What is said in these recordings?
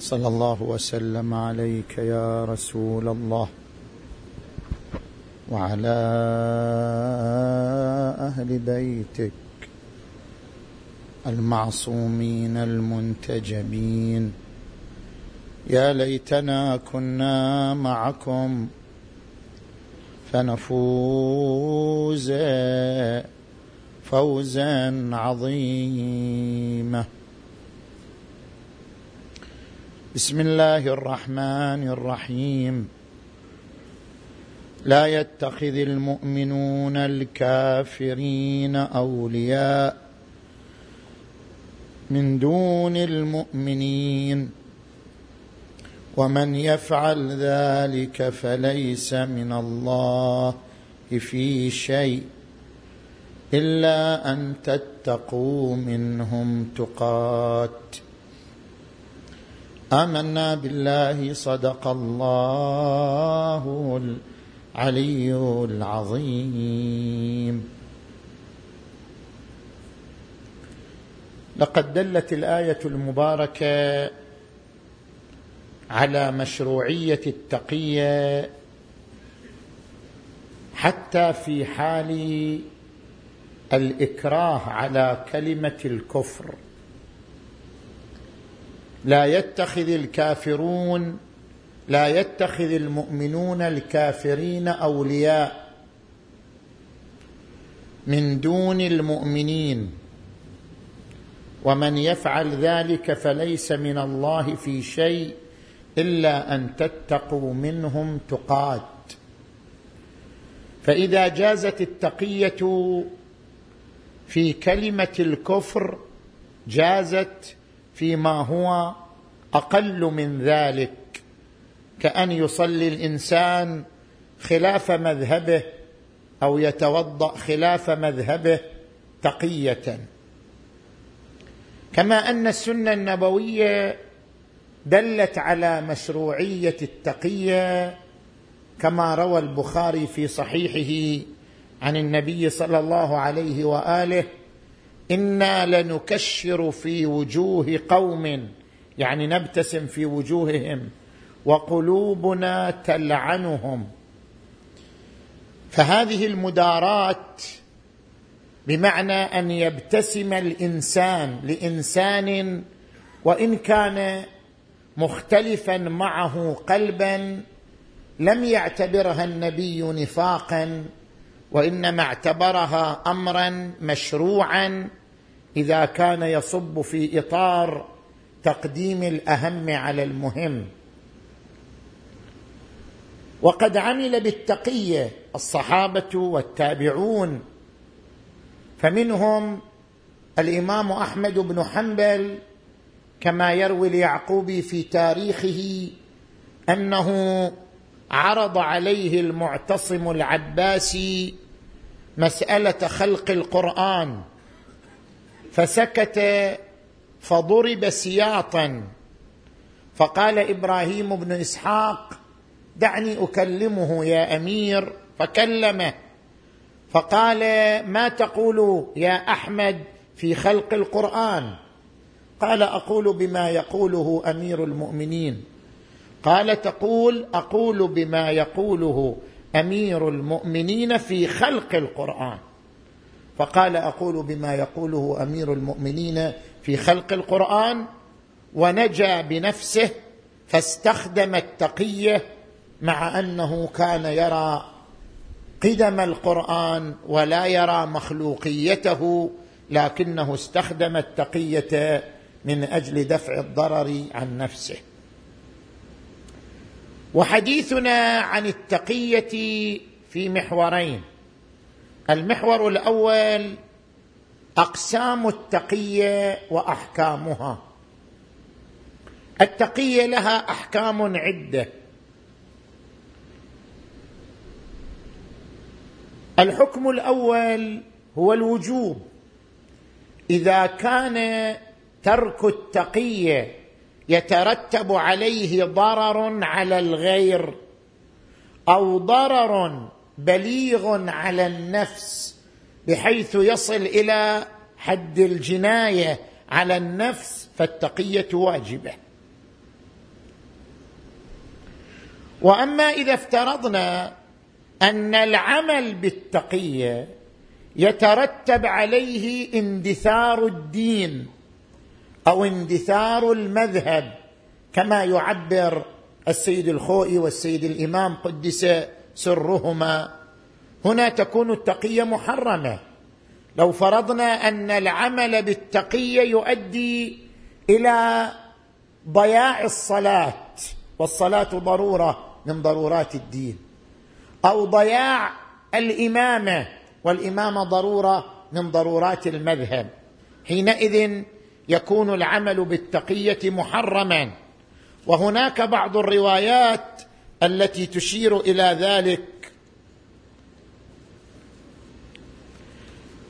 صلى الله وسلم عليك يا رسول الله وعلى أهل بيتك المعصومين المنتجبين. يا ليتنا كنا معكم فنفوز فوزا عظيما. بسم الله الرحمن الرحيم. لا يتخذ المؤمنون الكافرين أولياء من دون المؤمنين. ومن يفعل ذلك فليس من الله في شيء إلا أن تتقوا منهم تقات. آمنا بالله صدق الله العلي العظيم. لقد دلت الآية المباركة على مشروعية التقية حتى في حال الإكراه على كلمة الكفر. لا يتخذ الكافرون لا يتخذ المؤمنون الكافرين أولياء من دون المؤمنين. ومن يفعل ذلك فليس من الله في شيء إلا أن تتقوا منهم تقات. فإذا جازت التقية في كلمة الكفر جازت فيما هو أقل من ذلك كأن يصلي الإنسان خلاف مذهبه أو يتوضأ خلاف مذهبه تقية. كما أن السنة النبوية دلت على مشروعية التقية كما روى البخاري في صحيحه عن النبي صلى الله عليه وآله أنا لنكشر في وجوه قوم يعني نبتسم في وجوههم وقلوبنا تلعنهم. فهذه المدارات بمعنى أن يبتسم الإنسان لإنسان وإن كان مختلفا معه قلبا لم يعتبرها النبي نفاقا. وإنما اعتبرها امرا مشروعا إذا كان يصب في إطار تقديم الأهم على المهم. وقد عمل بالتقيه الصحابة والتابعون فمنهم الإمام أحمد بن حنبل كما يروي اليعقوبي في تاريخه أنه عرض عليه المعتصم العباسي مسألة خلق القرآن فسكت فضرب سياطا فقال إبراهيم بن إسحاق دعني أكلمه يا أمير. فكلمه فقال ما تقول يا أحمد في خلق القرآن؟ قال أقول بما يقوله أمير المؤمنين. قال تقول أقول بما يقوله أمير المؤمنين في خلق القرآن. فقال أقول بما يقوله أمير المؤمنين في خلق القرآن ونجا بنفسه فاستخدم التقية مع أنه كان يرى قدم القرآن ولا يرى مخلوقيته لكنه استخدم التقية من أجل دفع الضرر عن نفسه. وحديثنا عن التقية في محورين. المحور الأول أقسام التقية وأحكامها. التقية لها أحكام عدة. الحكم الأول هو الوجوب. إذا كان ترك التقية يترتب عليه ضرر على الغير أو ضرر بليغ على النفس بحيث يصل إلى حد الجناية على النفس فالتقية واجبة. وأما إذا افترضنا أن العمل بالتقية يترتب عليه اندثار الدين أو اندثار المذهب كما يعبر السيد الخوئي والسيد الإمام قدس سرهما. هنا تكون التقية محرمة. لو فرضنا أن العمل بالتقية يؤدي إلى ضياع الصلاة والصلاة ضرورة من ضرورات الدين. أو ضياع الإمامة والإمامة ضرورة من ضرورات المذهب. حينئذ يكون العمل بالتقية محرما. وهناك بعض الروايات التي تشير إلى ذلك.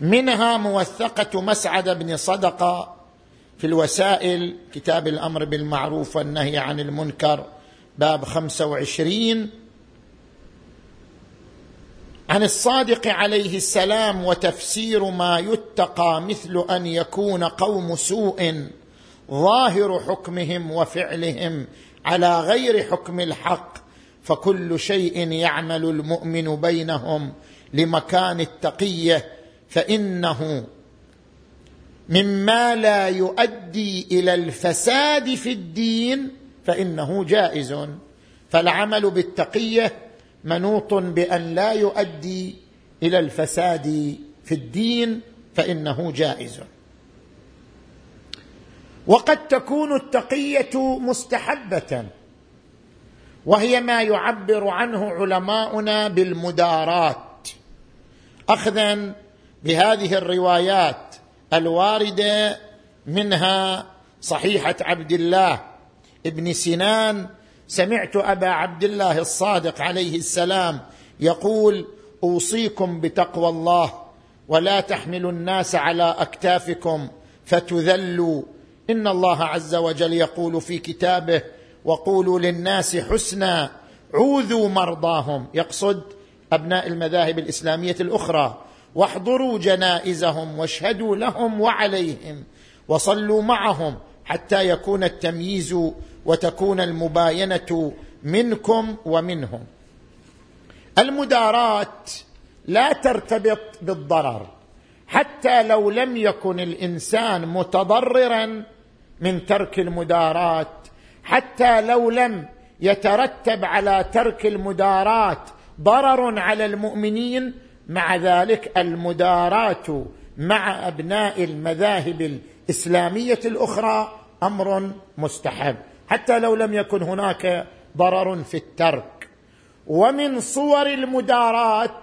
منها موثقة مسعد بن صدقة في الوسائل كتاب الأمر بالمعروف والنهي عن المنكر باب خمسة وعشرين عن الصادق عليه السلام وتفسير ما يتقى مثل أن يكون قوم سوء ظاهر حكمهم وفعلهم على غير حكم الحق فكل شيء يعمل المؤمن بينهم لمكان التقية فإنه مما لا يؤدي إلى الفساد في الدين فإنه جائز. فالعمل بالتقية منوط بأن لا يؤدي إلى الفساد في الدين فإنه جائز. وقد تكون التقية مستحبة وهي ما يعبر عنه علماؤنا بالمدارات. اخذا بهذه الروايات الواردة منها صحيحة عبد الله ابن سنان سمعت أبا عبد الله الصادق عليه السلام يقول أوصيكم بتقوى الله ولا تحملوا الناس على أكتافكم فتذلوا. إن الله عز وجل يقول في كتابه وقولوا للناس حسنا عوذوا مرضاهم. يقصد أبناء المذاهب الإسلامية الأخرى واحضروا جنائزهم واشهدوا لهم وعليهم وصلوا معهم حتى يكون التمييز وتكون المباينة منكم ومنهم. المدارات لا ترتبط بالضرر حتى لو لم يكن الإنسان متضررا من ترك المدارات حتى لو لم يترتب على ترك المدارات ضرر على المؤمنين مع ذلك المداراه مع أبناء المذاهب الإسلامية الأخرى أمر مستحب. حتى لو لم يكن هناك ضرر في الترك. ومن صور المدارات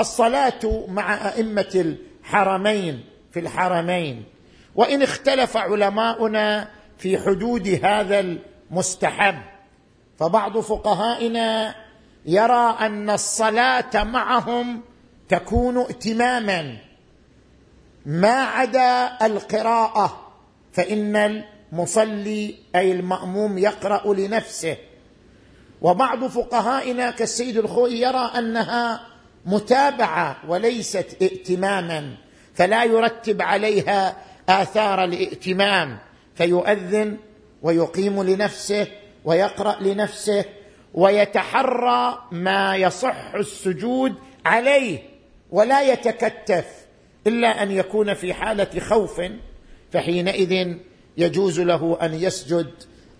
الصلاة مع أئمة الحرمين في الحرمين. وإن اختلف علماؤنا في حدود هذا المستحب. فبعض فقهائنا يرى أن الصلاة معهم تكون ائتماما. ما عدا القراءة فإن المصلي أي المأموم يقرأ لنفسه. وبعض فقهائنا كالسيد الخوي يرى أنها متابعة وليست ائتماما فلا يرتب عليها آثار الائتمام فيؤذن ويقيم لنفسه ويقرأ لنفسه ويتحرى ما يصح السجود عليه ولا يتكتف إلا أن يكون في حالة خوف فحينئذ يجوز له أن يسجد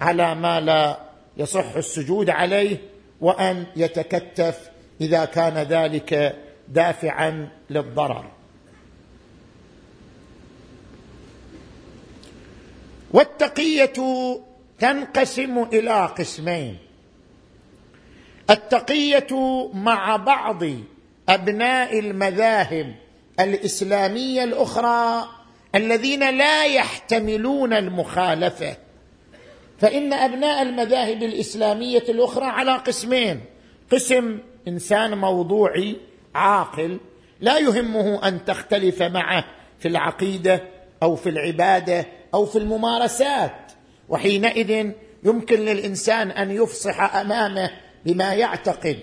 على ما لا يصح السجود عليه وأن يتكتف إذا كان ذلك دافعا للضرر. والتقية تنقسم إلى قسمين. التقية مع بعض أبناء المذاهب الإسلامية الأخرى الذين لا يحتملون المخالفة. فإن أبناء المذاهب الإسلامية الأخرى على قسمين. قسم إنسان موضوعي عاقل لا يهمه أن تختلف معه في العقيدة أو في العبادة أو في الممارسات. وحينئذ يمكن للإنسان أن يفصح أمامه بما يعتقد.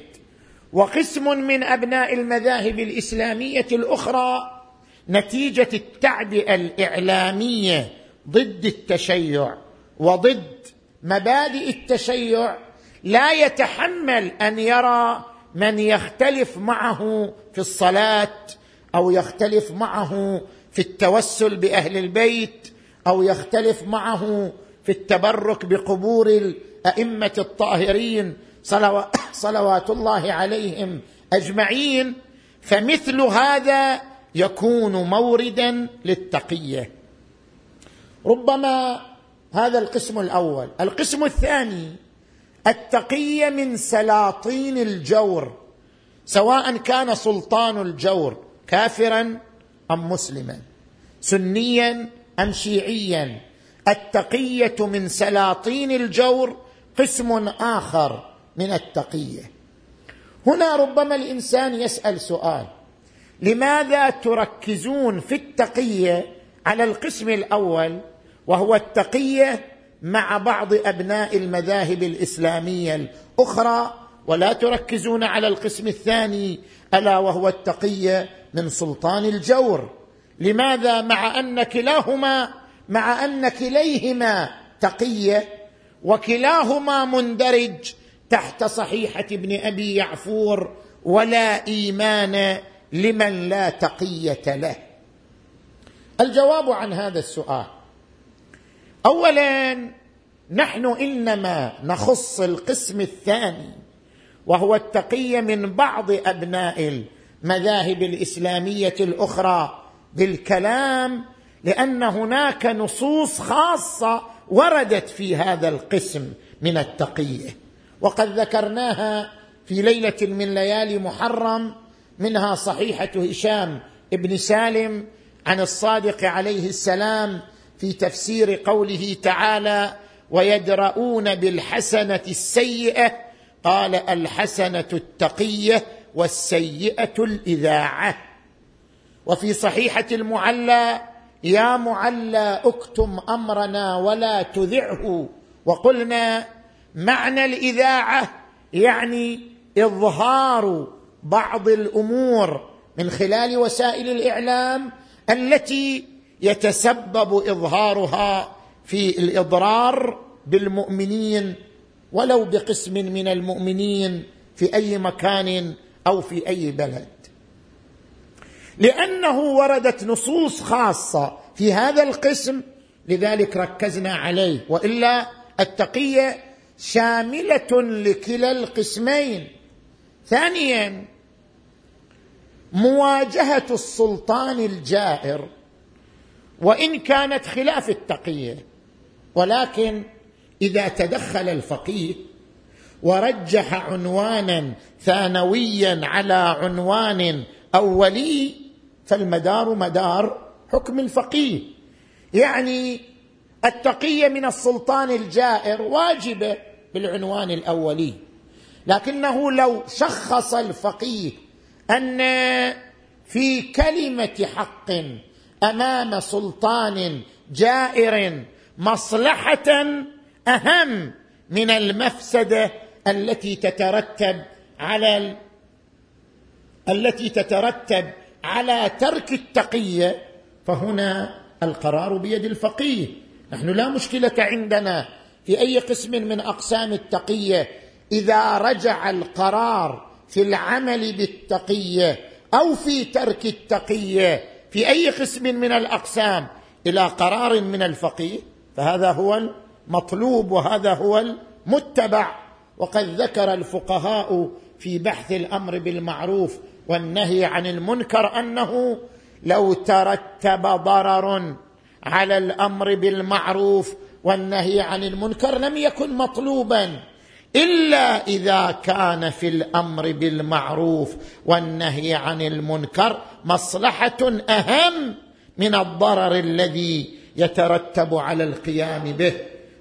وقسم من أبناء المذاهب الإسلامية الأخرى نتيجة التعبئه الإعلامية ضد التشيع وضد مبادئ التشيع لا يتحمل أن يرى من يختلف معه في الصلاة أو يختلف معه في التوسل بأهل البيت أو يختلف معه في التبرك بقبور الأئمة الطاهرين صلوات الله عليهم أجمعين. فمثل هذا يكون موردا للتقية. ربما هذا القسم الأول. القسم الثاني التقية من سلاطين الجور سواء كان سلطان الجور كافرا أم مسلما. سنيا أم شيعيا. التقية من سلاطين الجور قسم آخر من التقية. هنا ربما الإنسان يسأل سؤال. لماذا تركزون في التقية على القسم الأول وهو التقية مع بعض أبناء المذاهب الإسلامية الأخرى ولا تركزون على القسم الثاني ألا وهو التقية من سلطان الجور؟ لماذا مع أن كلاهما مع أن كليهما تقية وكلاهما مندرج تحت صحيحة ابن أبي يعفور ولا إيمان لمن لا تقية له. الجواب عن هذا السؤال. اولا نحن إنما نخص القسم الثاني وهو التقيه من بعض أبناء المذاهب الإسلامية الأخرى بالكلام لأن هناك نصوص خاصة وردت في هذا القسم من التقية. وقد ذكرناها في ليلة من ليالي محرم منها صحيحة هشام بن سالم عن الصادق عليه السلام في تفسير قوله تعالى ويدرؤون بالحسنة السيئة قال الحسنة التقية والسيئة الإذاعة وفي صحيحة المعلى يا معلى اكتم أمرنا ولا تذعه وقلنا معنى الإذاعة يعني إظهار بعض الأمور من خلال وسائل الإعلام التي يتسبب إظهارها في الإضرار بالمؤمنين ولو بقسم من المؤمنين في أي مكان أو في أي بلد. لأنه وردت نصوص خاصة في هذا القسم لذلك ركزنا عليه. وإلا التقية شاملة لكلا القسمين. ثانيا مواجهة السلطان الجائر وإن كانت خلاف التقية ولكن إذا تدخل الفقيه ورجح عنوانا ثانويا على عنوان أولي فالمدار مدار حكم الفقيه. يعني التقية من السلطان الجائر واجبة بالعنوان الأولي لكنه لو شخص الفقيه أن في كلمة حق أمام سلطان جائر مصلحة أهم من المفسدة التي تترتب على التي تترتب على ترك التقيه فهنا القرار بيد الفقيه. نحن لا مشكلة عندنا في أي قسم من أقسام التقيه إذا رجع القرار في العمل بالتقية أو في ترك التقية في أي قسم من الأقسام إلى قرار من الفقيه فهذا هو المطلوب وهذا هو المتبع. وقد ذكر الفقهاء في بحث الأمر بالمعروف والنهي عن المنكر أنه لو ترتب ضرر على الأمر بالمعروف والنهي عن المنكر لم يكن مطلوبا. إلا إذا كان في الأمر بالمعروف والنهي عن المنكر مصلحة أهم من الضرر الذي يترتب على القيام به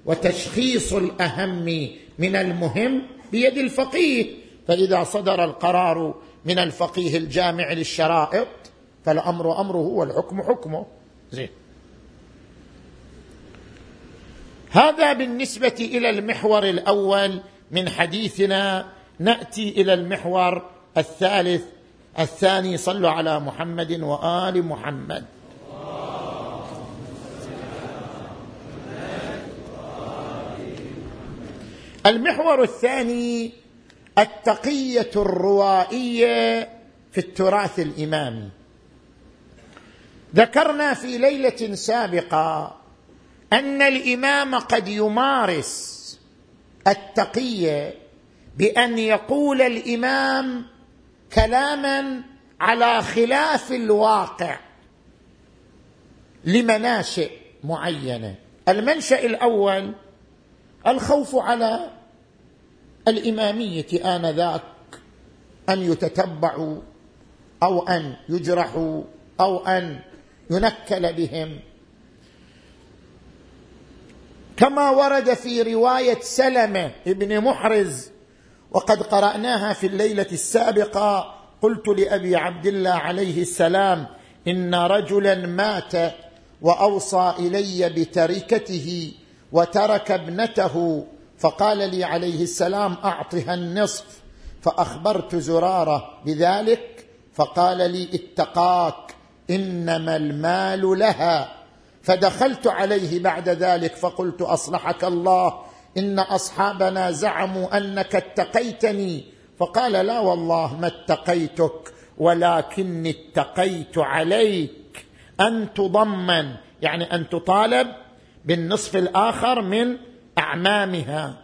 وتشخيص الأهم من المهم بيد الفقيه. فإذا صدر القرار من الفقيه الجامع للشرائط فالأمر أمره والحكم حكمه. زين. هذا بالنسبة إلى المحور الأول من حديثنا نأتي إلى المحور الثالث الثاني صلوا على محمد وآل محمد. المحور الثاني التقية الروائية في التراث الإمامي. ذكرنا في ليلة سابقة أن الإمام قد يمارس التقية بأن يقول الإمام كلاما على خلاف الواقع لمناشئ معينة. المنشأ الأول الخوف على الإمامية آنذاك أن يتتبعوا أو أن يجرحوا أو أن ينكل بهم. كما ورد في رواية سلمة ابن محرز وقد قرأناها في الليلة السابقة قلت لأبي عبد الله عليه السلام إن رجلا مات وأوصى إلي بتركته وترك ابنته فقال لي عليه السلام أعطها النصف فأخبرت زرارة بذلك فقال لي اتقاك إنما المال لها. فدخلت عليه بعد ذلك فقلت أصلحك الله إن أصحابنا زعموا أنك اتقيتني. فقال لا والله ما اتقيتك ولكني اتقيت عليك. أن تضمن يعني أن تطالب بالنصف الآخر من أعمامها.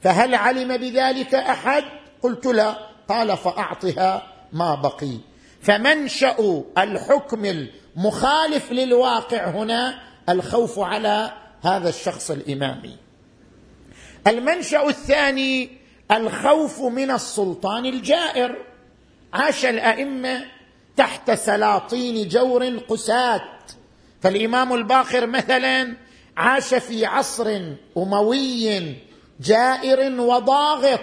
فهل علم بذلك أحد؟ قلت لا. قال فأعطها ما بقي. فمنشأ الحكم المخالف للواقع هنا الخوف على هذا الشخص الإمامي. المنشأ الثاني الخوف من السلطان الجائر. عاش الأئمة تحت سلاطين جور قساه فالإمام الباقر مثلا عاش في عصر أموي جائر وضاغط.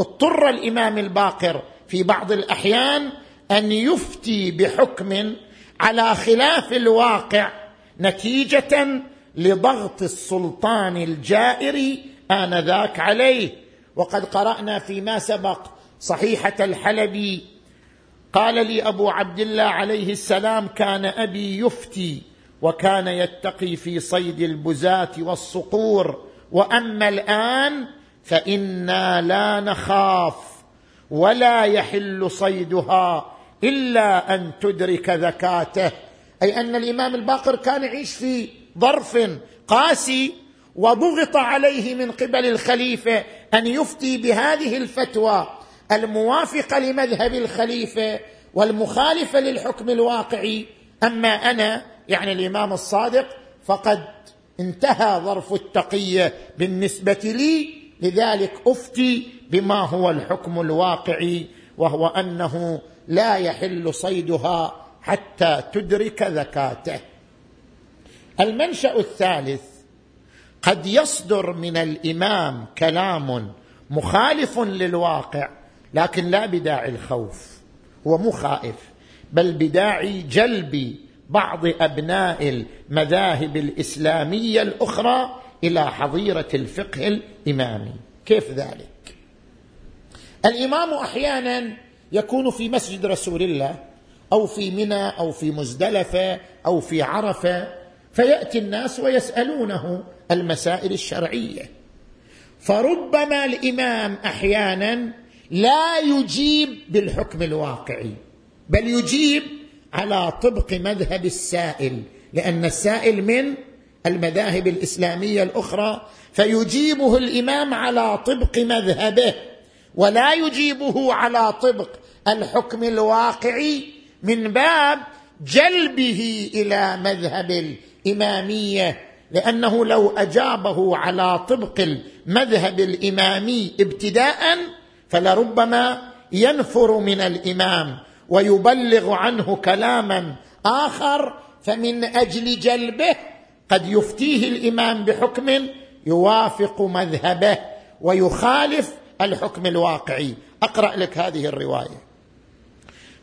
اضطر الإمام الباقر في بعض الأحيان أن يفتي بحكم على خلاف الواقع نتيجة لضغط السلطان الجائر آنذاك عليه. وقد قرأنا فيما سبق صحيحة الحلبي قال لي أبو عبد الله عليه السلام كان أبي يفتي وكان يتقي في صيد البزاة والصقور. وأما الآن فإنا لا نخاف ولا يحل صيدها إلا أن تدرك ذكاته أي أن الإمام الباقر كان يعيش في ظرف قاسي وضغط عليه من قبل الخليفة أن يفتي بهذه الفتوى الموافقة لمذهب الخليفة والمخالفة للحكم الواقعي أما أنا يعني الإمام الصادق فقد انتهى ظرف التقية بالنسبة لي لذلك أفتي بما هو الحكم الواقعي وهو أنه لا يحل صيدها حتى تدرك ذكاته المنشأ الثالث قد يصدر من الإمام كلام مخالف للواقع لكن لا بداعي الخوف هو مو خائف بل بداعي جلب بعض أبناء المذاهب الإسلامية الأخرى إلى حظيرة الفقه الإمامي. كيف ذلك؟ الإمام أحيانا يكون في مسجد رسول الله أو في منى أو في مزدلفة أو في عرفة فيأتي الناس ويسألونه المسائل الشرعية. فربما الإمام أحيانا لا يجيب بالحكم الواقعي بل يجيب على طبق مذهب السائل لأن السائل من المذاهب الإسلامية الأخرى فيجيبه الإمام على طبق مذهبه. ولا يجيبه على طبق الحكم الواقعي من باب جلبه إلى مذهب الإمامية لأنه لو أجابه على طبق المذهب الإمامي ابتداء فلربما ينفر من الإمام ويبلغ عنه كلاما آخر فمن أجل جلبه قد يفتيه الإمام بحكم يوافق مذهبه ويخالف الحكم الواقعي. أقرأ لك هذه الرواية.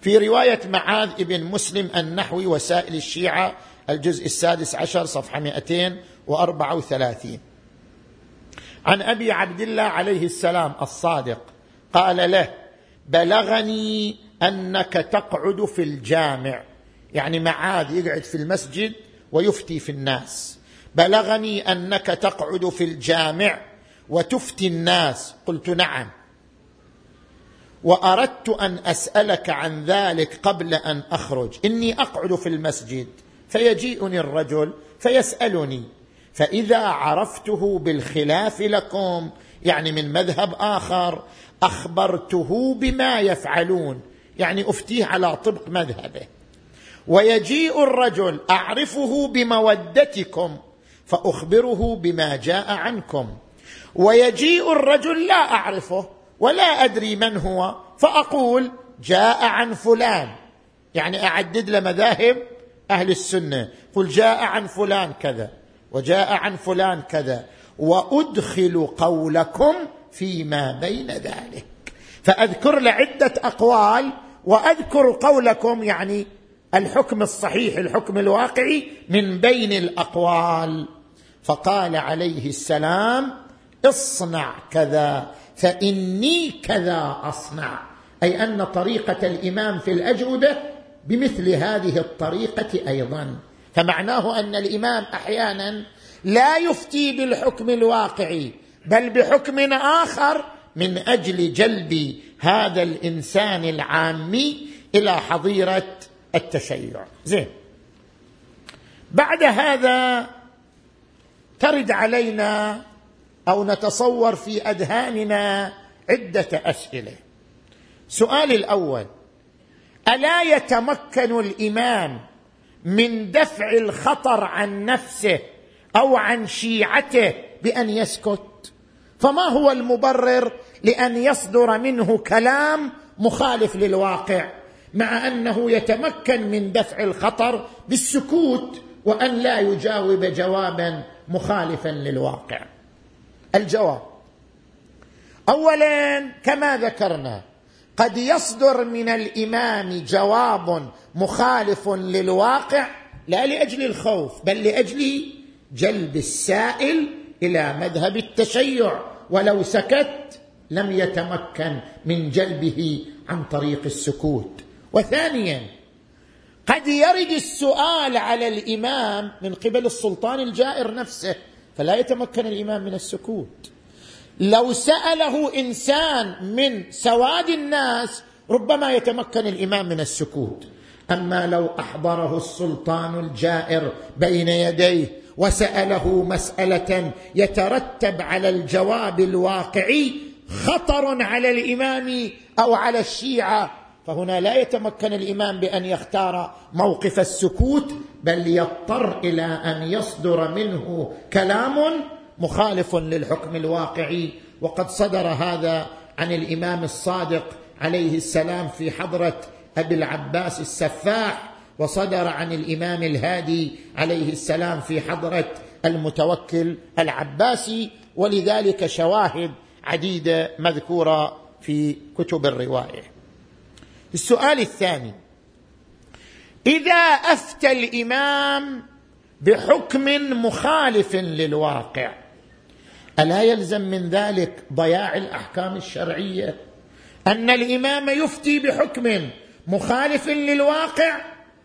في رواية معاذ بن مسلم النحوي وسائل الشيعة الجزء السادس عشر صفحة 234 عن أبي عبد الله عليه السلام الصادق قال له بلغني أنك تقعد في الجامع. يعني معاذ يقعد في المسجد ويفتي في الناس. بلغني أنك تقعد في الجامع وتفتي الناس. قلت نعم. وأردت أن أسألك عن ذلك قبل أن أخرج. إني أقعد في المسجد. فيجيئني الرجل فيسألني. فإذا عرفته بالخلاف لكم يعني من مذهب آخر أخبرته بما يفعلون. يعني أفتيه على طبق مذهبه. ويجيء الرجل أعرفه بمودتكم فأخبره بما جاء عنكم. ويجيء الرجل لا أعرفه ولا أدري من هو فأقول جاء عن فلان. يعني أعدد له مذاهب أهل السنة. قل جاء عن فلان كذا وجاء عن فلان كذا. وأدخل قولكم فيما بين ذلك. فأذكر لعدة أقوال وأذكر قولكم يعني الحكم الصحيح الحكم الواقعي من بين الأقوال. فقال عليه السلام اصنع كذا فإني كذا أصنع. أي أن طريقة الإمام في الاجوبه بمثل هذه الطريقة أيضا. فمعناه أن الإمام أحيانا لا يفتي بالحكم الواقعي بل بحكم آخر من أجل جلب هذا الإنسان العامي إلى حظيرة التشيع. زين. بعد هذا ترد علينا أو نتصور في أذهاننا عدة أسئلة. سؤال الأول ألا يتمكن الإمام من دفع الخطر عن نفسه أو عن شيعته بأن يسكت؟ فما هو المبرر لأن يصدر منه كلام مخالف للواقع مع أنه يتمكن من دفع الخطر بالسكوت وأن لا يجاوب جوابا مخالفا للواقع؟ الجواب. اولا كما ذكرنا قد يصدر من الإمام جواب مخالف للواقع لا لأجل الخوف بل لأجل جلب السائل إلى مذهب التشيع. ولو سكت لم يتمكن من جلبه عن طريق السكوت. وثانيا قد يرد السؤال على الإمام من قبل السلطان الجائر نفسه. فلا يتمكن الإمام من السكوت. لو سأله إنسان من سواد الناس ربما يتمكن الإمام من السكوت. أما لو أحضره السلطان الجائر بين يديه وسأله مسألة يترتب على الجواب الواقعي خطر على الإمام أو على الشيعة فهنا لا يتمكن الإمام بأن يختار موقف السكوت بل يضطر إلى أن يصدر منه كلام مخالف للحكم الواقعي. وقد صدر هذا عن الإمام الصادق عليه السلام في حضرة أبي العباس السفاح وصدر عن الإمام الهادي عليه السلام في حضرة المتوكل العباسي. ولذلك شواهد عديدة مذكورة في كتب الروايه السؤال الثاني. إذا أفتى الإمام بحكم مخالف للواقع ألا يلزم من ذلك ضياع الأحكام الشرعية؟ أن الإمام يفتي بحكم مخالف للواقع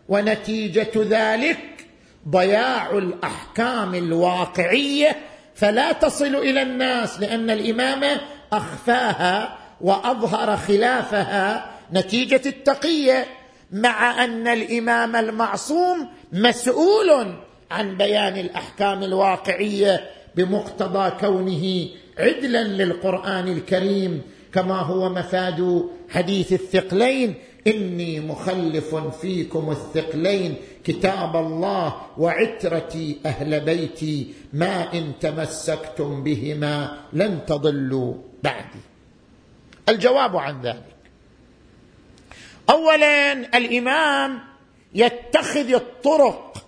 ونتيجة ذلك ضياع الأحكام الواقعية فلا تصل إلى الناس لأن الإمام أخفاها وأظهر خلافها نتيجة التقية مع أن الإمام المعصوم مسؤول عن بيان الأحكام الواقعية بمقتضى كونه عدلا للقرآن الكريم كما هو مفاد حديث الثقلين إني مخلف فيكم الثقلين كتاب الله وعترتي أهل بيتي ما إن تمسكتم بهما لن تضلوا بعدي. الجواب عن ذلك. اولا الإمام يتخذ الطرق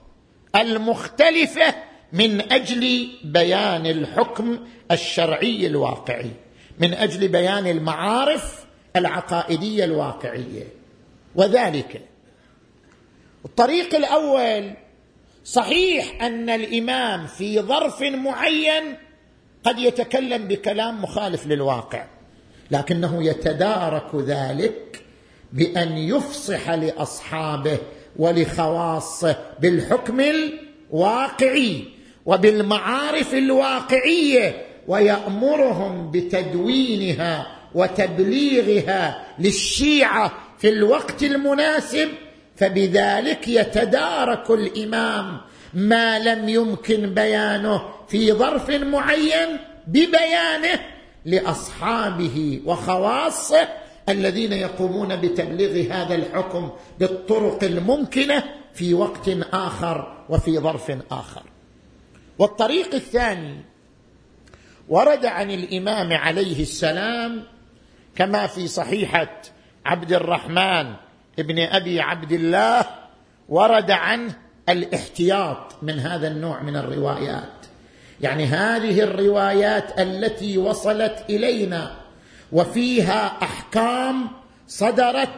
المختلفة من أجل بيان الحكم الشرعي الواقعي من أجل بيان المعارف العقائدية الواقعية. وذلك الطريق الأول صحيح أن الإمام في ظرف معين قد يتكلم بكلام مخالف للواقع لكنه يتدارك ذلك بأن يفصح لأصحابه ولخواصه بالحكم الواقعي وبالمعارف الواقعية ويأمرهم بتدوينها وتبليغها للشيعة في الوقت المناسب فبذلك يتدارك الإمام ما لم يمكن بيانه في ظرف معين ببيانه لأصحابه وخواصه الذين يقومون بتبليغ هذا الحكم بالطرق الممكنة في وقت آخر وفي ظرف آخر. والطريق الثاني ورد عن الإمام عليه السلام كما في صحيحة عبد الرحمن ابن أبي عبد الله ورد عنه الاحتياط من هذا النوع من الروايات. يعني هذه الروايات التي وصلت إلينا وفيها أحكام صدرت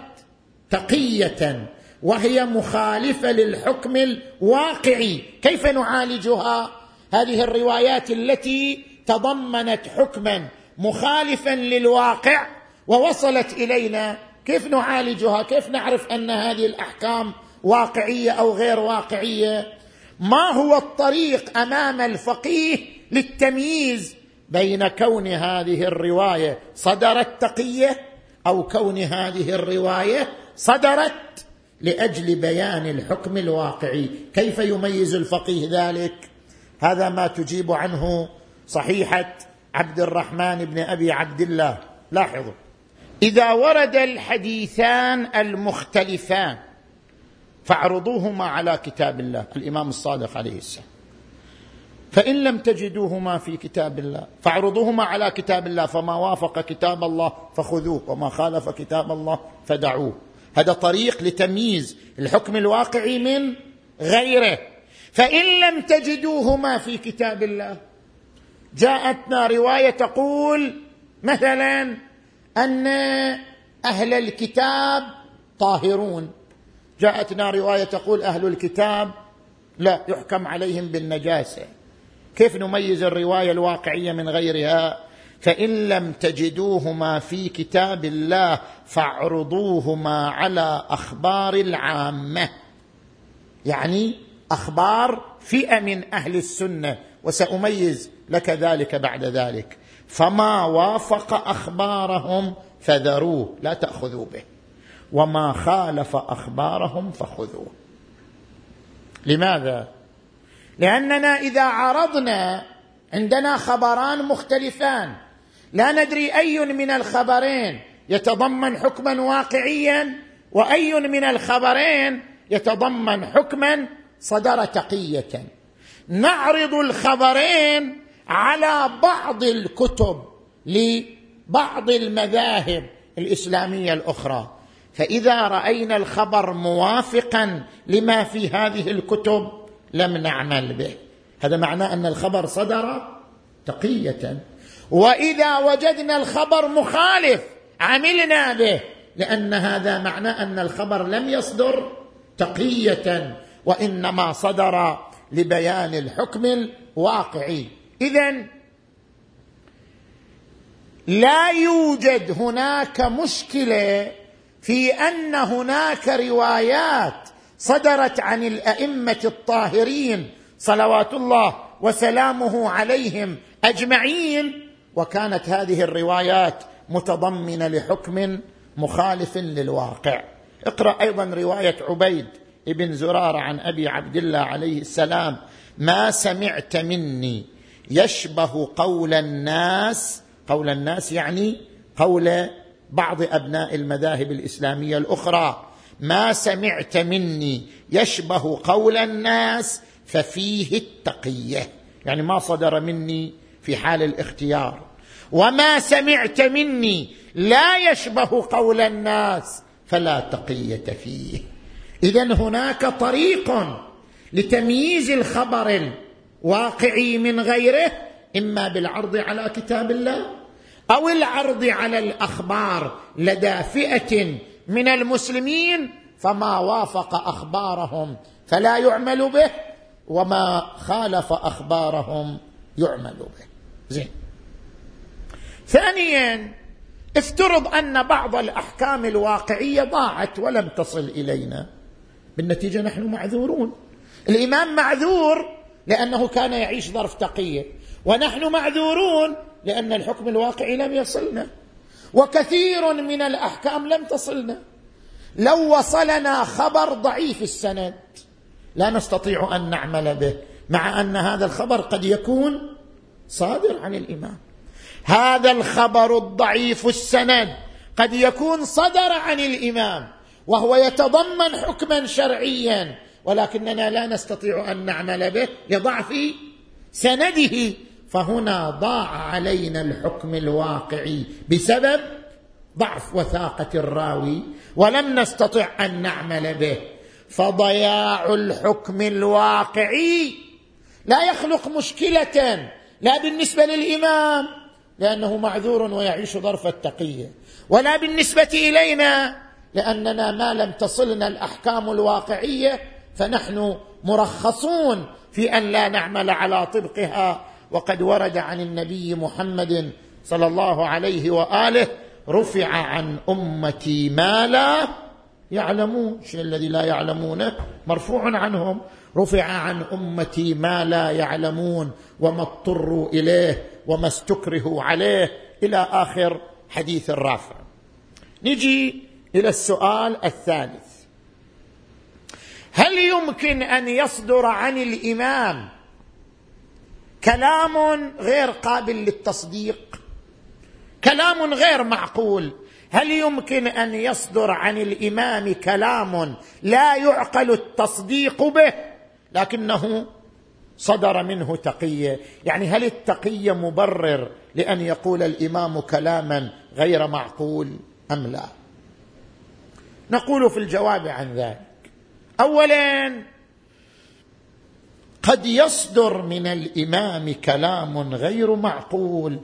تقية وهي مخالفة للحكم الواقعي. كيف نعالجها؟ هذه الروايات التي تضمنت حكما مخالفا للواقع ووصلت إلينا. كيف نعالجها؟ كيف نعرف أن هذه الأحكام واقعية أو غير واقعية؟ ما هو الطريق أمام الفقيه للتمييز بين كون هذه الرواية صدرت تقية أو كون هذه الرواية صدرت لأجل بيان الحكم الواقعي. كيف يميز الفقيه ذلك؟ هذا ما تجيب عنه صحيحة عبد الرحمن بن أبي عبد الله. لاحظوا. إذا ورد الحديثان المختلفان فاعرضوهما على كتاب الله الإمام الصادق عليه السلام. فإن لم تجدوهما في كتاب الله فاعرضوهما على كتاب الله فما وافق كتاب الله فخذوه وما خالف كتاب الله فدعوه. هذا طريق لتمييز الحكم الواقعي من غيره. فإن لم تجدوهما في كتاب الله جاءتنا رواية تقول مثلا أن أهل الكتاب طاهرون. جاءتنا رواية تقول أهل الكتاب لا يحكم عليهم بالنجاسة. كيف نميز الرواية الواقعية من غيرها؟ فإن لم تجدوهما في كتاب الله فاعرضوهما على أخبار العامة. يعني أخبار فئة من أهل السنة وسأميز لك ذلك بعد ذلك. فما وافق أخبارهم فذروه لا تأخذوا به. وما خالف أخبارهم فخذوه. لماذا؟ لأننا إذا عرضنا عندنا خبران مختلفان. لا ندري أي من الخبرين يتضمن حكما واقعيا وأي من الخبرين يتضمن حكما صدر تقية. نعرض الخبرين على بعض الكتب لبعض المذاهب الإسلامية الأخرى. فإذا رأينا الخبر موافقا لما في هذه الكتب لم نعمل به. هذا معناه أن الخبر صدر تقية. وإذا وجدنا الخبر مخالف عملنا به. لأن هذا معناه أن الخبر لم يصدر تقية. وإنما صدر لبيان الحكم الواقعي. اذا لا يوجد هناك مشكلة في أن هناك روايات صدرت عن الأئمة الطاهرين صلوات الله وسلامه عليهم أجمعين وكانت هذه الروايات متضمنة لحكم مخالف للواقع. اقرأ أيضا رواية عبيد بن زرارة عن أبي عبد الله عليه السلام ما سمعت مني يشبه قول الناس. قول الناس يعني قول بعض أبناء المذاهب الإسلامية الأخرى. ما سمعت مني يشبه قول الناس ففيه التقية. يعني ما صدر مني في حال الاختيار. وما سمعت مني لا يشبه قول الناس فلا تقية فيه. اذا هناك طريق لتمييز الخبر الواقعي من غيره إما بالعرض على كتاب الله أو العرض على الأخبار لدى فئة من المسلمين فما وافق أخبارهم فلا يعمل به وما خالف أخبارهم يعمل به. زين. ثانيا افترض أن بعض الأحكام الواقعية ضاعت ولم تصل إلينا. بالنتيجة نحن معذورون. الإمام معذور لأنه كان يعيش ظرف تقية ونحن معذورون لأن الحكم الواقعي لم يصلنا. وكثير من الأحكام لم تصلنا. لو وصلنا خبر ضعيف السند لا نستطيع أن نعمل به مع أن هذا الخبر قد يكون صادر عن الإمام. هذا الخبر الضعيف السند قد يكون صدر عن الإمام وهو يتضمن حكما شرعيا ولكننا لا نستطيع أن نعمل به لضعف سنده فهنا ضاع علينا الحكم الواقعي بسبب ضعف وثاقة الراوي ولم نستطع أن نعمل به. فضياع الحكم الواقعي لا يخلق مشكلة لا بالنسبة للإمام لأنه معذور ويعيش ظرف التقية. ولا بالنسبة إلينا لأننا ما لم تصلنا الأحكام الواقعية فنحن مرخصون في أن لا نعمل على طبقها وقد ورد عن النبي محمد صلى الله عليه وآله رفع عن أمتي ما لا يعلمون. الشيء الذي لا يعلمونه؟ مرفوع عنهم. رفع عن أمتي ما لا يعلمون. وما اضطروا إليه وما استكرهوا عليه. إلى آخر حديث الرافع. نجي إلى السؤال الثالث. هل يمكن أن يصدر عن الإمام كلام غير قابل للتصديق كلام غير معقول. هل يمكن أن يصدر عن الإمام كلام لا يعقل التصديق به؟ لكنه صدر منه تقيه يعني هل التقيه مبرر لأن يقول الإمام كلاما غير معقول أم لا؟ نقول في الجواب عن ذلك. اولا قد يصدر من الإمام كلام غير معقول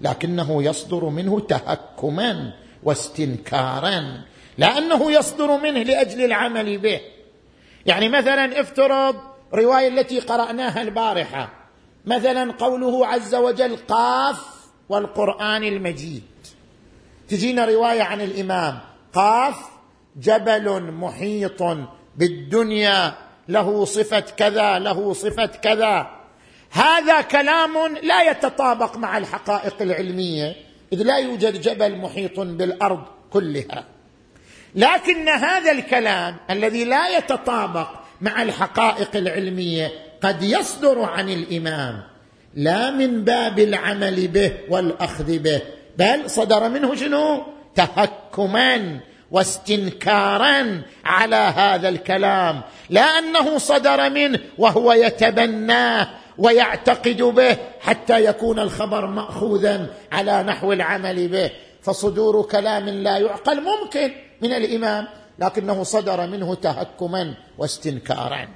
لكنه يصدر منه تهكما واستنكارا لأنه يصدر منه لأجل العمل به. يعني مثلا افترض رواية التي قرأناها البارحة مثلا قوله عز وجل قاف والقرآن المجيد. تجينا رواية عن الإمام قاف جبل محيط بالدنيا له صفة كذا له صفة كذا. هذا كلام لا يتطابق مع الحقائق العلمية إذ لا يوجد جبل محيط بالأرض كلها. لكن هذا الكلام الذي لا يتطابق مع الحقائق العلمية قد يصدر عن الإمام لا من باب العمل به والأخذ به بل صدر منه شنو؟ تهكما. واستنكارا على هذا الكلام لا أنه صدر منه وهو يتبناه ويعتقد به حتى يكون الخبر ماخوذا على نحو العمل به. فصدور كلام لا يعقل ممكن من الإمام لكنه صدر منه تهكما واستنكارا.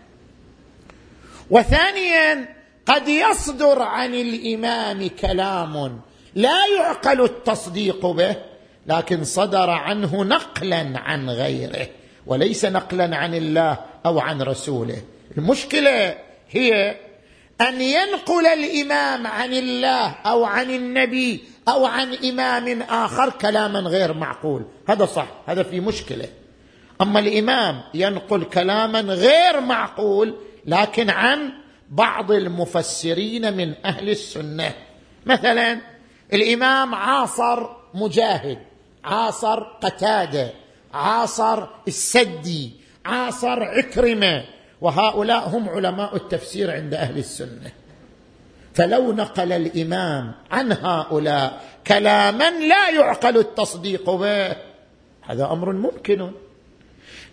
وثانيا قد يصدر عن الإمام كلام لا يعقل التصديق به. لكن صدر عنه نقلا عن غيره وليس نقلا عن الله أو عن رسوله. المشكلة هي أن ينقل الإمام عن الله أو عن النبي أو عن إمام آخر كلاما غير معقول. هذا صح هذا في مشكلة. أما الإمام ينقل كلاما غير معقول لكن عن بعض المفسرين من أهل السنة. مثلا الإمام عاصر مجاهد. عاصر قتادة عاصر السدي عاصر عكرمة. وهؤلاء هم علماء التفسير عند أهل السنة. فلو نقل الإمام عن هؤلاء كلاما لا يعقل التصديق به هذا أمر ممكن.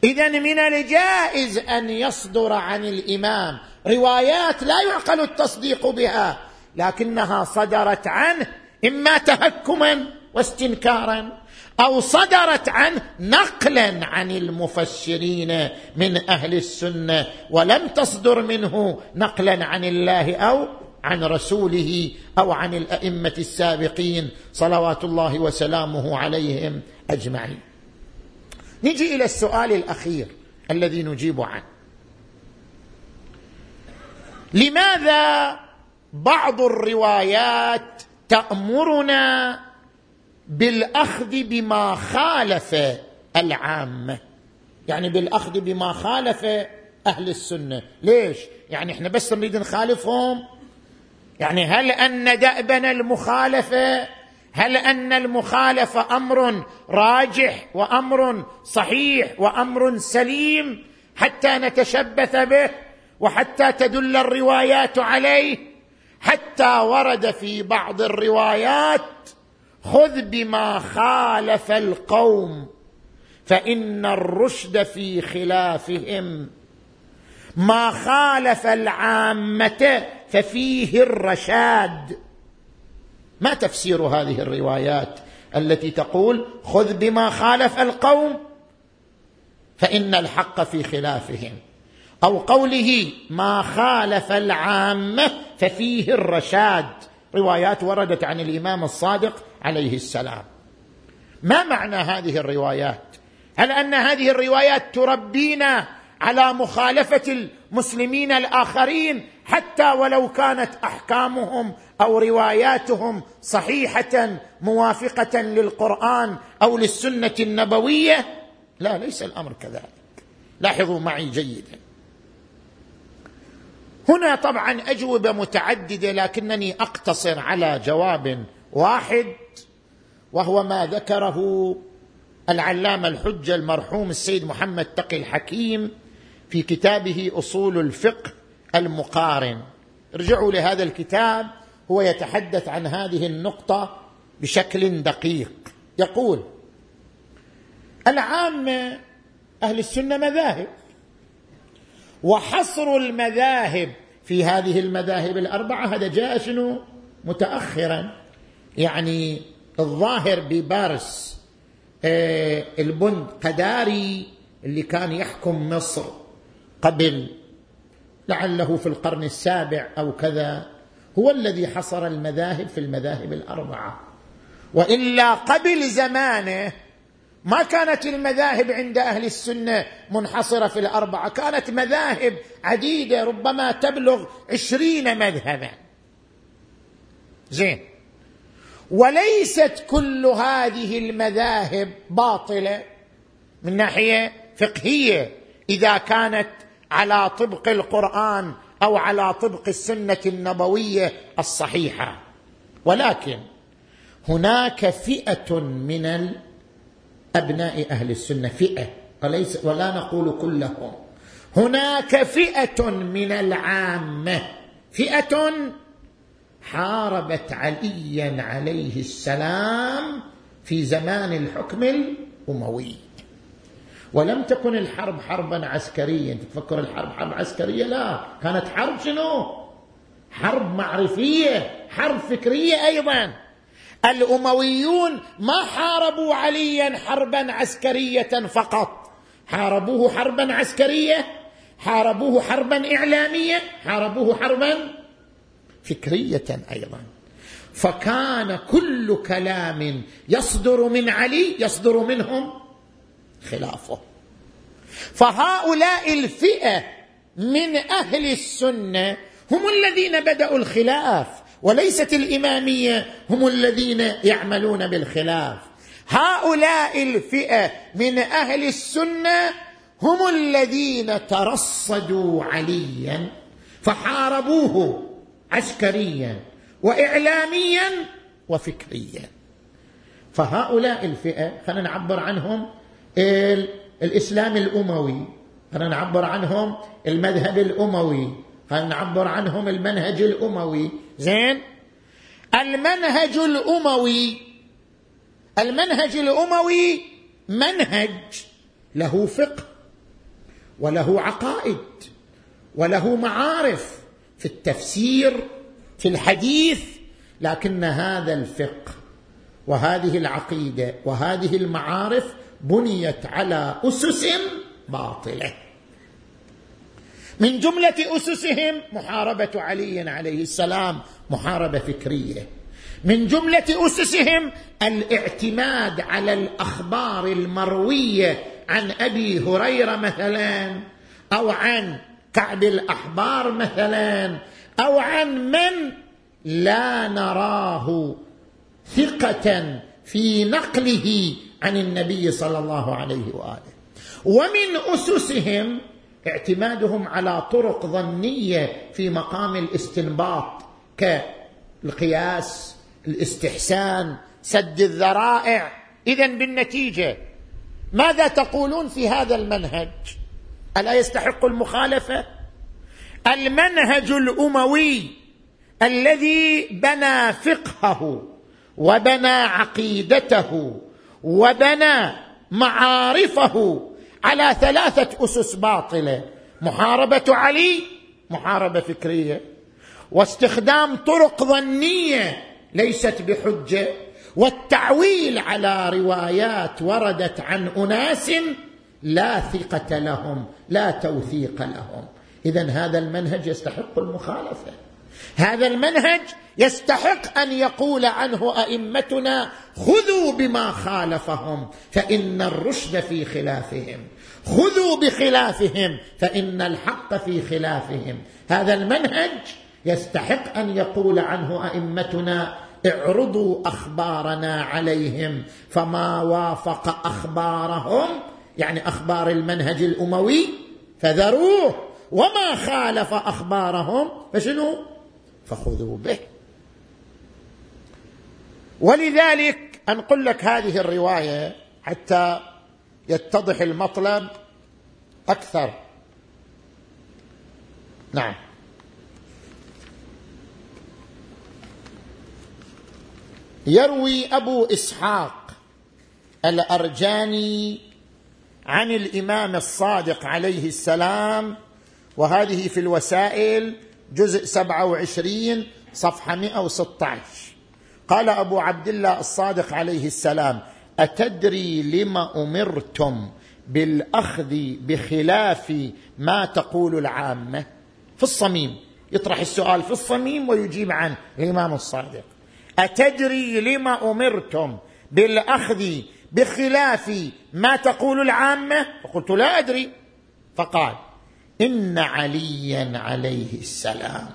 إذا من الجائز أن يصدر عن الإمام روايات لا يعقل التصديق بها لكنها صدرت عنه إما تهكما واستنكارا أو صدرت عنه نقلا عن المفسرين من أهل السنة ولم تصدر منه نقلا عن الله أو عن رسوله أو عن الأئمة السابقين صلوات الله وسلامه عليهم أجمعين. نجي إلى السؤال الأخير الذي نجيب عنه. لماذا بعض الروايات تأمرنا بالأخذ بما خالف العامه يعني بالأخذ بما خالف أهل السنة. ليش؟ يعني إحنا بس نريد نخالفهم. يعني هل أن دأبنا المخالفه هل أن المخالفه أمر راجح وأمر صحيح وأمر سليم حتى نتشبث به وحتى تدل الروايات عليه؟ حتى ورد في بعض الروايات خذ بما خالف القوم فإن الرشد في خلافهم. ما خالف العامة ففيه الرشاد. ما تفسير هذه الروايات التي تقول خذ بما خالف القوم فإن الحق في خلافهم. أو قوله ما خالف العامة ففيه الرشاد. روايات وردت عن الإمام الصادق عليه السلام. ما معنى هذه الروايات؟ هل أن هذه الروايات تربينا على مخالفة المسلمين الآخرين حتى ولو كانت أحكامهم أو رواياتهم صحيحة موافقة للقرآن أو للسنة النبوية؟ لا ليس الأمر كذلك. لاحظوا معي جيدا. هنا طبعا أجوبة متعددة لكنني أقتصر على جواب واحد وهو ما ذكره العلامة الحجة المرحوم السيد محمد تقي الحكيم في كتابه أصول الفقه المقارن. ارجعوا لهذا الكتاب هو يتحدث عن هذه النقطة بشكل دقيق. يقول العامه أهل السنة مذاهب وحصر المذاهب في هذه المذاهب الأربعة هذا جاء شنو؟ متاخرا. يعني الظاهر ببارس آه، البند قداري اللي كان يحكم مصر قبل لعله في القرن السابع أو كذا هو الذي حصر المذاهب في المذاهب الأربعة. وإلا قبل زمانه ما كانت المذاهب عند أهل السنة منحصرة في الأربعة كانت مذاهب عديدة ربما تبلغ عشرين مذهبا. زين. وليست كل هذه المذاهب باطلة من ناحية فقهية. إذا كانت على طبق القرآن أو على طبق السنة النبوية الصحيحة. ولكن هناك فئة من ابناء أهل السنة فئة وليس ولا نقول كلهم. هناك فئة من العامة فئة حاربت عليا عليه السلام في زمان الحكم الأموي. ولم تكن الحرب حربا عسكريا. تفكر الحرب حرب عسكرية؟ لا. كانت حرب شنو؟ حرب معرفية حرب فكرية أيضا. الأمويون ما حاربوا عليا حربا عسكرية فقط. حاربوه حربا عسكرية حاربوه حربا إعلامية حاربوه حربا فكرية أيضا. فكان كل كلام يصدر من علي يصدر منهم خلافه. فهؤلاء الفئة من أهل السنة هم الذين بدأوا الخلاف وليست الإمامية هم الذين يعملون بالخلاف. هؤلاء الفئة من أهل السنة هم الذين ترصدوا عليا فحاربوه. عسكريا واعلاميا وفكريا. فهؤلاء الفئة خلينا نعبر عنهم الإسلام الأموي خلينا نعبر عنهم المذهب الأموي خلينا نعبر عنهم المنهج الأموي. زين؟ المنهج الأموي المنهج الأموي منهج له فقه وله عقائد وله معارف في التفسير في الحديث لكن هذا الفقه وهذه العقيدة وهذه المعارف بنيت على أسس باطلة. من جملة أسسهم محاربة علي عليه السلام محاربة فكرية. من جملة أسسهم الاعتماد على الأخبار المروية عن أبي هريرة مثلا أو عن كعب الأحبار مثلا أو عن من لا نراه ثقة في نقله عن النبي صلى الله عليه وآله. ومن أسسهم اعتمادهم على طرق ظنية في مقام الاستنباط كالقياس الاستحسان سد الذرائع. اذا بالنتيجة ماذا تقولون في هذا المنهج؟ ألا يستحق المخالفة؟ المنهج الأموي الذي بنى فقهه وبنى عقيدته وبنى معارفه على ثلاثة أسس باطلة محاربة علي محاربة فكرية واستخدام طرق ظنية ليست بحجة والتعويل على روايات وردت عن أناس لا ثقة لهم لا توثيق لهم. اذا هذا المنهج يستحق المخالفة. هذا المنهج يستحق أن يقول عنه أئمتنا خذوا بما خالفهم فإن الرشد في خلافهم. خذوا بخلافهم فإن الحق في خلافهم. هذا المنهج يستحق أن يقول عنه أئمتنا اعرضوا أخبارنا عليهم فما وافق أخبارهم يعني أخبار المنهج الأموي فذروه وما خالف أخبارهم فشنو؟ فخذوا به. ولذلك أنقل لك هذه الرواية حتى يتضح المطلب أكثر. نعم. يروي أبو إسحاق الأرجاني عن الإمام الصادق عليه السلام وهذه في الوسائل جزء 27 صفحة 116 قال أبو عبد الله الصادق عليه السلام أتدري لما أمرتم بالأخذ بخلاف ما تقول العامة؟ في الصميم. يطرح السؤال في الصميم ويجيب عنه الإمام الصادق. أتدري لما أمرتم بالأخذ بخلاف ما تقول العامة؟ فقلت لا أدري. فقال إن عليا عليه السلام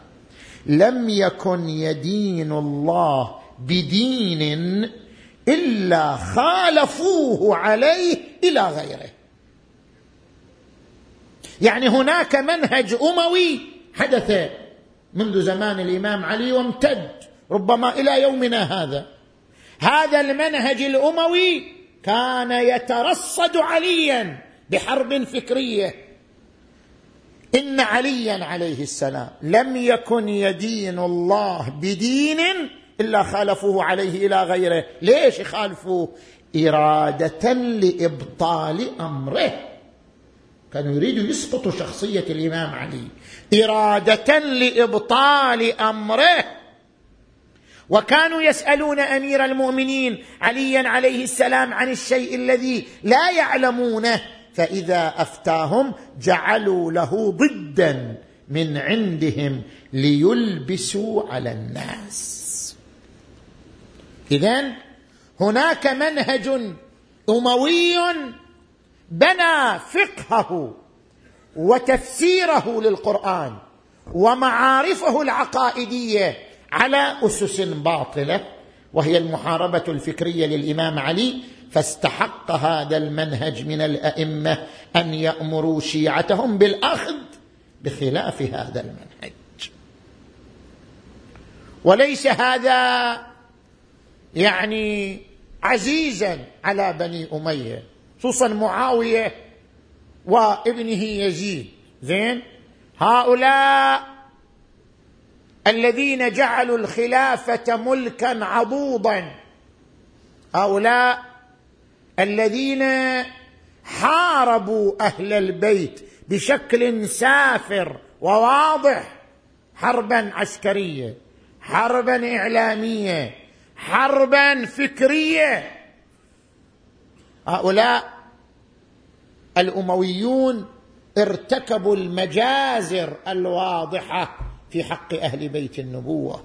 لم يكن يدين الله بدين إلا خالفوه عليه إلى غيره. يعني هناك منهج أموي حدث منذ زمان الإمام علي وامتد ربما إلى يومنا هذا. هذا المنهج الأموي كان يترصد عليا بحرب فكرية. إن عليا عليه السلام لم يكن يدين الله بدين إلا خالفوه عليه إلى غيره. ليش يخالفوه إرادة لإبطال أمره. كانوا يريدوا يسقطوا شخصية الإمام علي. إرادة لإبطال أمره. وكانوا يسألون أمير المؤمنين عليا عليه السلام عن الشيء الذي لا يعلمونه فإذا أفتاهم جعلوا له ضدا من عندهم ليلبسوا على الناس. اذا هناك منهج أموي بنى فقهه وتفسيره للقرآن ومعارفه العقائدية على أسس باطلة وهي المحاربة الفكرية للإمام علي فاستحق هذا المنهج من الأئمة أن يأمروا شيعتهم بالأخذ بخلاف هذا المنهج. وليس هذا يعني عزيزا على بني أمية خصوصا معاوية وابنه يزيد. زين؟ هؤلاء الذين جعلوا الخلافة ملكا عضوضا هؤلاء الذين حاربوا أهل البيت بشكل سافر وواضح. حربا عسكرية حربا إعلامية حربا فكرية. هؤلاء الأمويون ارتكبوا المجازر الواضحة. في حق أهل بيت النبوة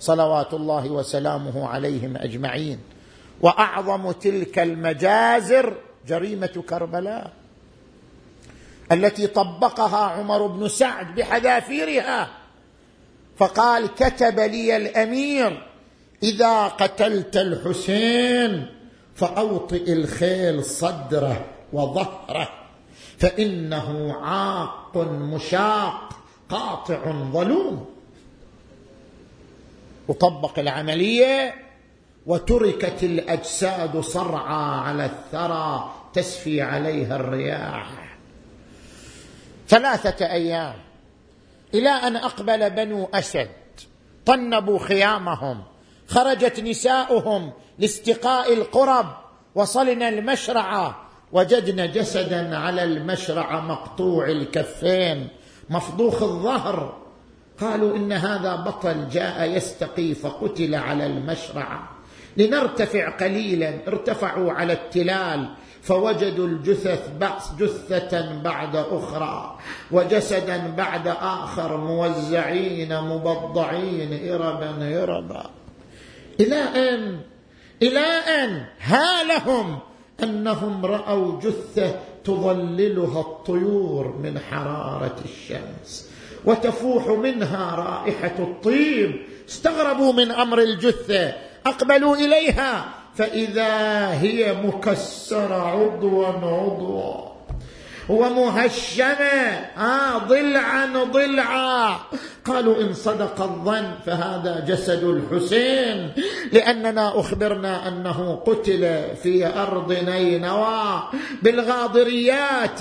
صلوات الله وسلامه عليهم أجمعين. وأعظم تلك المجازر جريمة كربلاء التي طبقها عمر بن سعد بحذافيرها. فقال كتب لي الأمير إذا قتلت الحسين فأوطئ الخيل صدره وظهره فإنه عاق مشاق. قاطع ظلوم. وطبق العملية وتركت الأجساد صرعى على الثرى تسفي عليها الرياح. ثلاثة أيام إلى أن أقبل بنو اسد طنبوا خيامهم. خرجت نساؤهم لاستقاء القرب. وصلنا المشرعة. وجدنا جسدا على المشرعة مقطوع الكفين. مفضوخ الظهر. قالوا إن هذا بطل جاء يستقي فقتل على المشرعه لنرتفع قليلا ارتفعوا على التلال فوجدوا الجثث جثة بعد أخرى وجسدا بعد آخر موزعين مبضعين إربا إربا. إلى أن إلى أن هالهم أنهم رأوا جثة تظللها الطيور من حرارة الشمس وتفوح منها رائحة الطيب. استغربوا من أمر الجثة. أقبلوا إليها. فإذا هي مكسرة عضوا عضوا. ومهشمة. آه ضلعا ضلعا قالوا إن صدق الظن فهذا جسد الحسين لأننا أخبرنا أنه قتل في أرض نينوى بالغاضريات.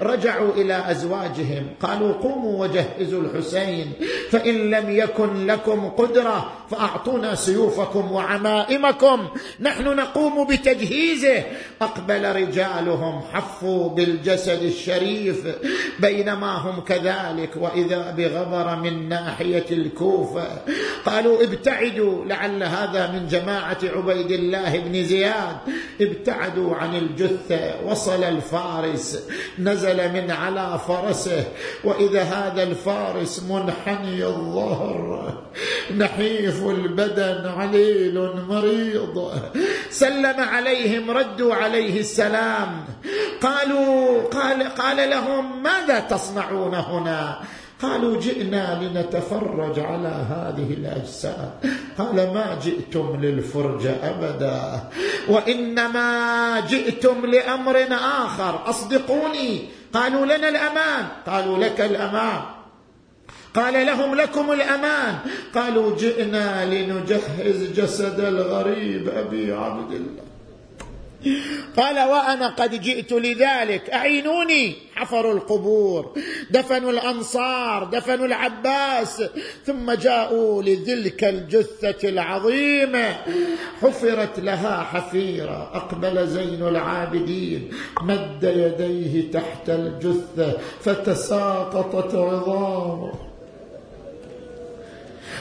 رجعوا إلى أزواجهم قالوا قوموا وجهزوا الحسين فإن لم يكن لكم قدرة فأعطونا سيوفكم وعمائمكم. نحن نقوم بتجهيزه. أقبل رجالهم حفوا بالجسد الشريف بينما هم كذلك وإذا بغبر من ناحية الكوفة قالوا ابتعدوا لعل هذا من جماعة عبيد الله بن زياد. ابتعدوا عن الجثة وصل الفارس نزل من على فرسه وإذا هذا الفارس منحني الظهر نحيف البدن عليل مريض. سلم عليهم ردوا عليه السلام قالوا قال قال لهم ماذا تصنعون هنا? قالوا جئنا لنتفرج على هذه الأجساد. قال ما جئتم للفرجه أبدا. وإنما جئتم لأمر آخر. أصدقوني. قالوا لنا الأمان. قالوا لك الأمان. قال لهم لكم الأمان. قالوا جئنا لنجهز جسد الغريب أبي عبد الله. قال وأنا قد جئت لذلك. أعينوني. حفروا القبور. دفنوا الأنصار. دفنوا العباس. ثم جاءوا لتلك الجثة العظيمة. حفرت لها حفيره أقبل زين العابدين. مد يديه تحت الجثة. فتساقطت عظامه.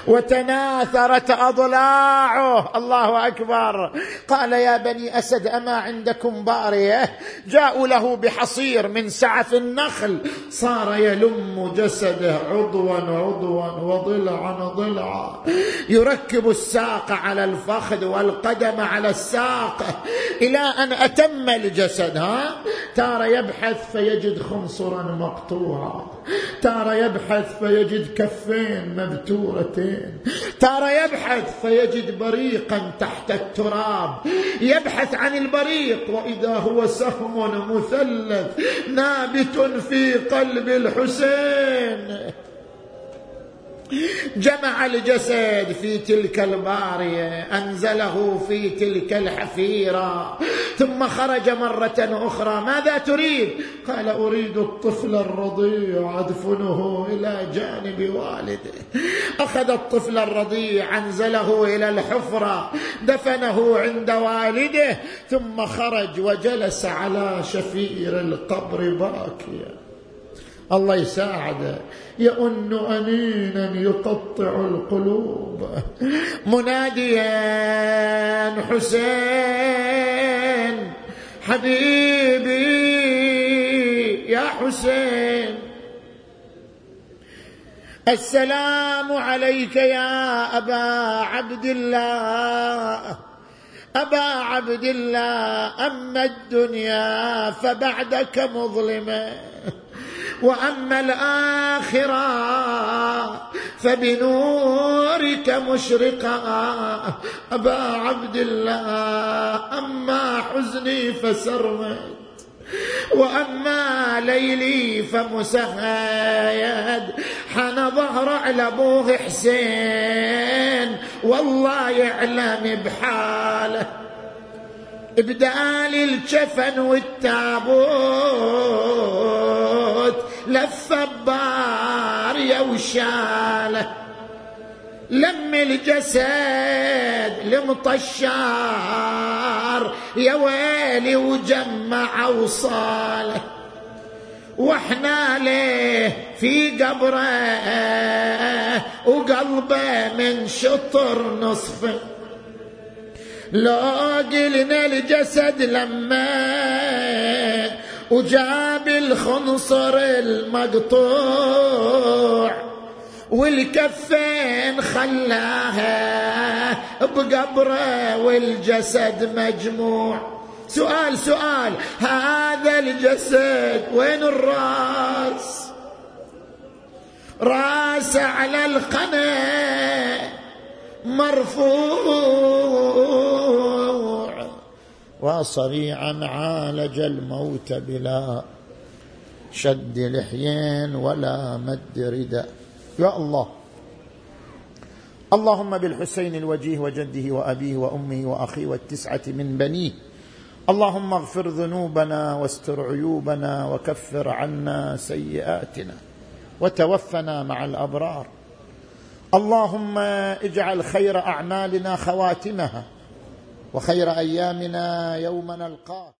وتناثرت أضلاعه. الله أكبر. قال يا بني أسد أما عندكم بارية؟ جاءوا له بحصير من سعف النخل. صار يلم جسده عضوا عضوا وضلعا ضلعا يركب الساق على الفخذ والقدم على الساق إلى أن أتم الجسد. ها؟ تار يبحث فيجد خنصرا مقطوعا. تار يبحث فيجد كفين مبتورتين تار يبحث فيجد بريقا تحت التراب. يبحث عن البريق وإذا هو سهم مثلث نابت في قلب الحسين. جمع الجسد في تلك البارية أنزله في تلك الحفيرة. ثم خرج مرة أخرى ماذا تريد؟ قال أريد الطفل الرضيع أدفنه إلى جانب والده. أخذ الطفل الرضيع أنزله إلى الحفرة دفنه عند والده ثم خرج وجلس على شفير القبر باكيا. الله يساعده يؤن أنينا يقطع القلوب. مناديا حسين. حبيبي يا حسين. السلام عليك يا أبا عبد الله. أبا عبد الله أما الدنيا فبعدك مظلمة وأما الآخرة فبنورك مشرقه أبا عبد الله أما حزني فسرمد وأما ليلي فمسهد حنى ظهره على أبوه حسين. والله يعلم بحاله. ابدال الجفن والتابوت. لف يا وشاله لم الجسد لمطشار يا ويلي وجمع وصاله. وإحنا ليه في قبره وقلبه من شطر نصفه. لو قلنا الجسد لما وجاب الخنصر المقطوع والكفين خلاها بقبره والجسد مجموع. سؤال سؤال هذا الجسد وين الراس؟ راس على القنا مرفوع. وصريعا عالج الموت بلا شد لحيين ولا مد رداء. يا الله. اللهم بالحسين الوجيه وجده وأبيه وأمه وأخيه والتسعة من بنيه. اللهم اغفر ذنوبنا واستر عيوبنا وكفر عنا سيئاتنا وتوفنا مع الأبرار. اللهم اجعل خير أعمالنا خواتمها. وخير أيامنا يوم نلقاك.